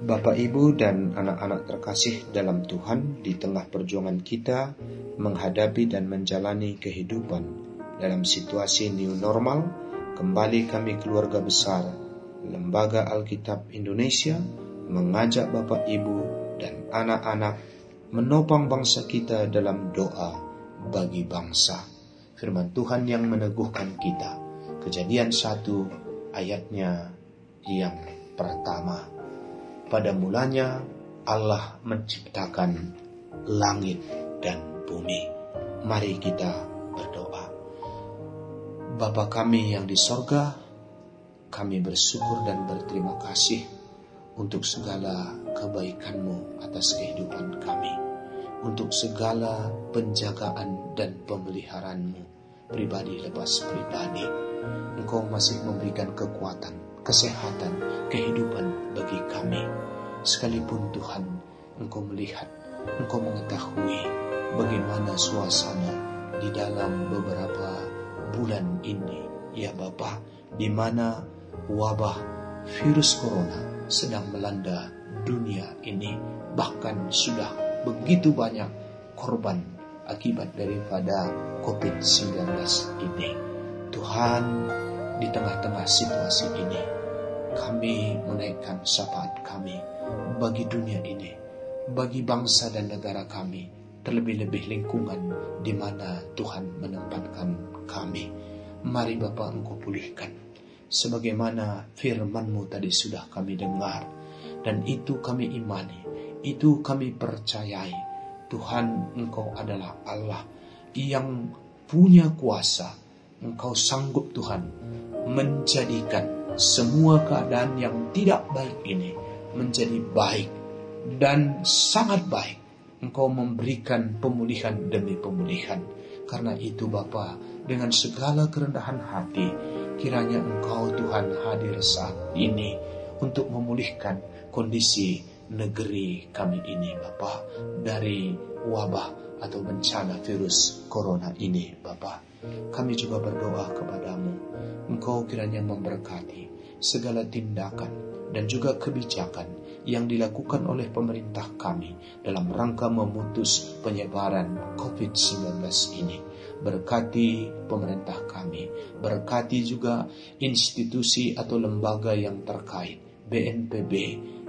Bapak, Ibu, dan anak-anak terkasih dalam Tuhan, di tengah perjuangan kita menghadapi dan menjalani kehidupan dalam situasi new normal, kembali kami keluarga besar Lembaga Alkitab Indonesia mengajak Bapak, Ibu, dan anak-anak menopang bangsa kita dalam doa bagi bangsa. Firman Tuhan yang meneguhkan kita. Kejadian satu ayatnya yang pertama. Pada mulanya Allah menciptakan langit dan bumi. Mari kita berdoa. Bapa kami yang di sorga, kami bersyukur dan berterima kasih untuk segala kebaikanmu atas kehidupan kami. Untuk segala penjagaan dan pemeliharaanmu pribadi lepas pribadi. Engkau masih memberikan kekuatan kesehatan, kehidupan bagi kami. Sekalipun Tuhan, Engkau melihat, Engkau mengetahui bagaimana suasana di dalam beberapa bulan ini, ya Bapa, di mana wabah virus corona sedang melanda dunia ini, bahkan sudah begitu banyak korban akibat daripada COVID-19 ini. Tuhan, di tengah-tengah situasi ini, kami menaikkan syafaat kami bagi dunia ini, bagi bangsa dan negara kami, terlebih-lebih lingkungan di mana Tuhan menempatkan kami. Mari Bapa Engkau pulihkan, sebagaimana firman-Mu tadi sudah kami dengar, dan itu kami imani, itu kami percayai. Tuhan Engkau adalah Allah yang punya kuasa. Engkau sanggup Tuhan menjadikan semua keadaan yang tidak baik ini menjadi baik dan sangat baik. Engkau memberikan pemulihan demi pemulihan. Karena itu Bapa, dengan segala kerendahan hati, kiranya Engkau Tuhan hadir saat ini untuk memulihkan kondisi negeri kami ini Bapa dari wabah atau bencana virus corona ini Bapak. Kami juga berdoa kepadamu, Engkau kiranya memberkati segala tindakan dan juga kebijakan yang dilakukan oleh pemerintah kami dalam rangka memutus penyebaran COVID-19 ini. Berkati pemerintah kami, berkati juga institusi atau lembaga yang terkait, BNPB,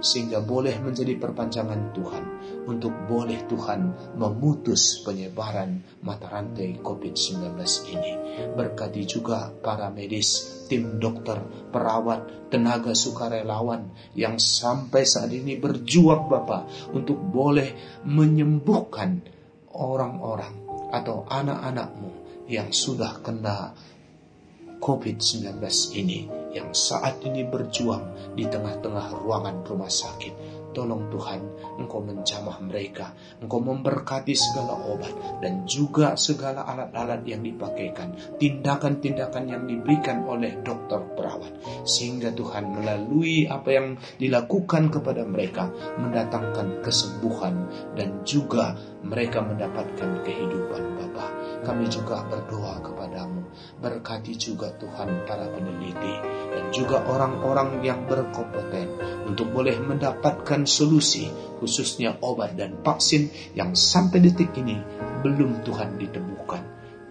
sehingga boleh menjadi perpanjangan Tuhan untuk boleh Tuhan memutus penyebaran mata rantai COVID-19 ini. Berkati juga para medis, tim dokter, perawat, tenaga sukarelawan yang sampai saat ini berjuang Bapak untuk boleh menyembuhkan orang-orang atau anak-anakmu yang sudah kena COVID-19 ini yang saat ini berjuang di tengah-tengah ruangan rumah sakit. Tolong Tuhan, Engkau menjamah mereka, Engkau memberkati segala obat dan juga segala alat-alat yang dipakaikan, tindakan-tindakan yang diberikan oleh dokter perawat. Sehingga Tuhan melalui apa yang dilakukan kepada mereka mendatangkan kesembuhan dan juga mereka mendapatkan kehidupan Bapa. Kami juga berdoa kepadamu, berkati juga Tuhan para peneliti dan juga orang-orang yang berkompeten untuk boleh mendapatkan solusi khususnya obat dan vaksin yang sampai detik ini belum Tuhan ditemukan.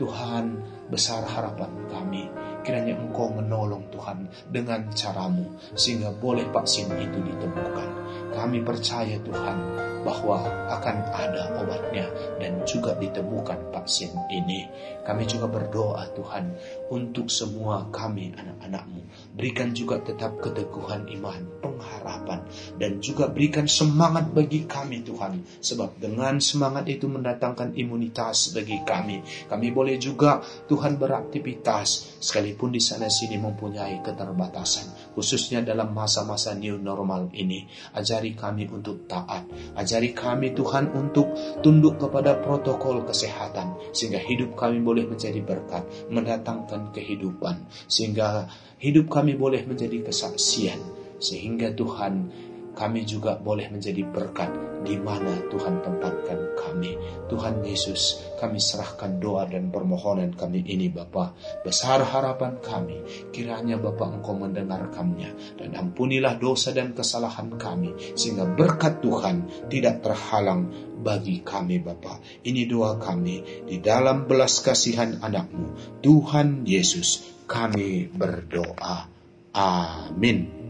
Tuhan besar harapan kami kiranya engkau menolong Tuhan dengan caramu sehingga boleh vaksin itu ditemukan. Kami percaya Tuhan bahwa akan ada obatnya dan juga ditemukan vaksin ini. Kami juga berdoa Tuhan untuk semua kami anak-anakmu. Berikan juga tetap keteguhan iman, pengharapan, dan juga berikan semangat bagi kami Tuhan. Sebab dengan semangat itu mendatangkan imunitas bagi kami. Kami boleh juga Tuhan beraktivitas sekalipun di sana sini mempunyai keterbatasan. Khususnya dalam masa-masa new normal ini. Ajari kami untuk taat. Ajari kami Tuhan untuk tunduk kepada protokol kesehatan. Sehingga hidup kami boleh menjadi berkat. Mendatangkan kehidupan. Sehingga hidup kami boleh menjadi kesaksian. Sehingga Tuhan kami juga boleh menjadi berkat di mana Tuhan tempatkan kami. Tuhan Yesus, kami serahkan doa dan permohonan kami ini Bapa. Besar harapan kami, kiranya Bapa Engkau mendengarkannya dan ampunilah dosa dan kesalahan kami sehingga berkat Tuhan tidak terhalang bagi kami Bapa. Ini doa kami di dalam belas kasihan anakmu, Tuhan Yesus, kami berdoa. Amin.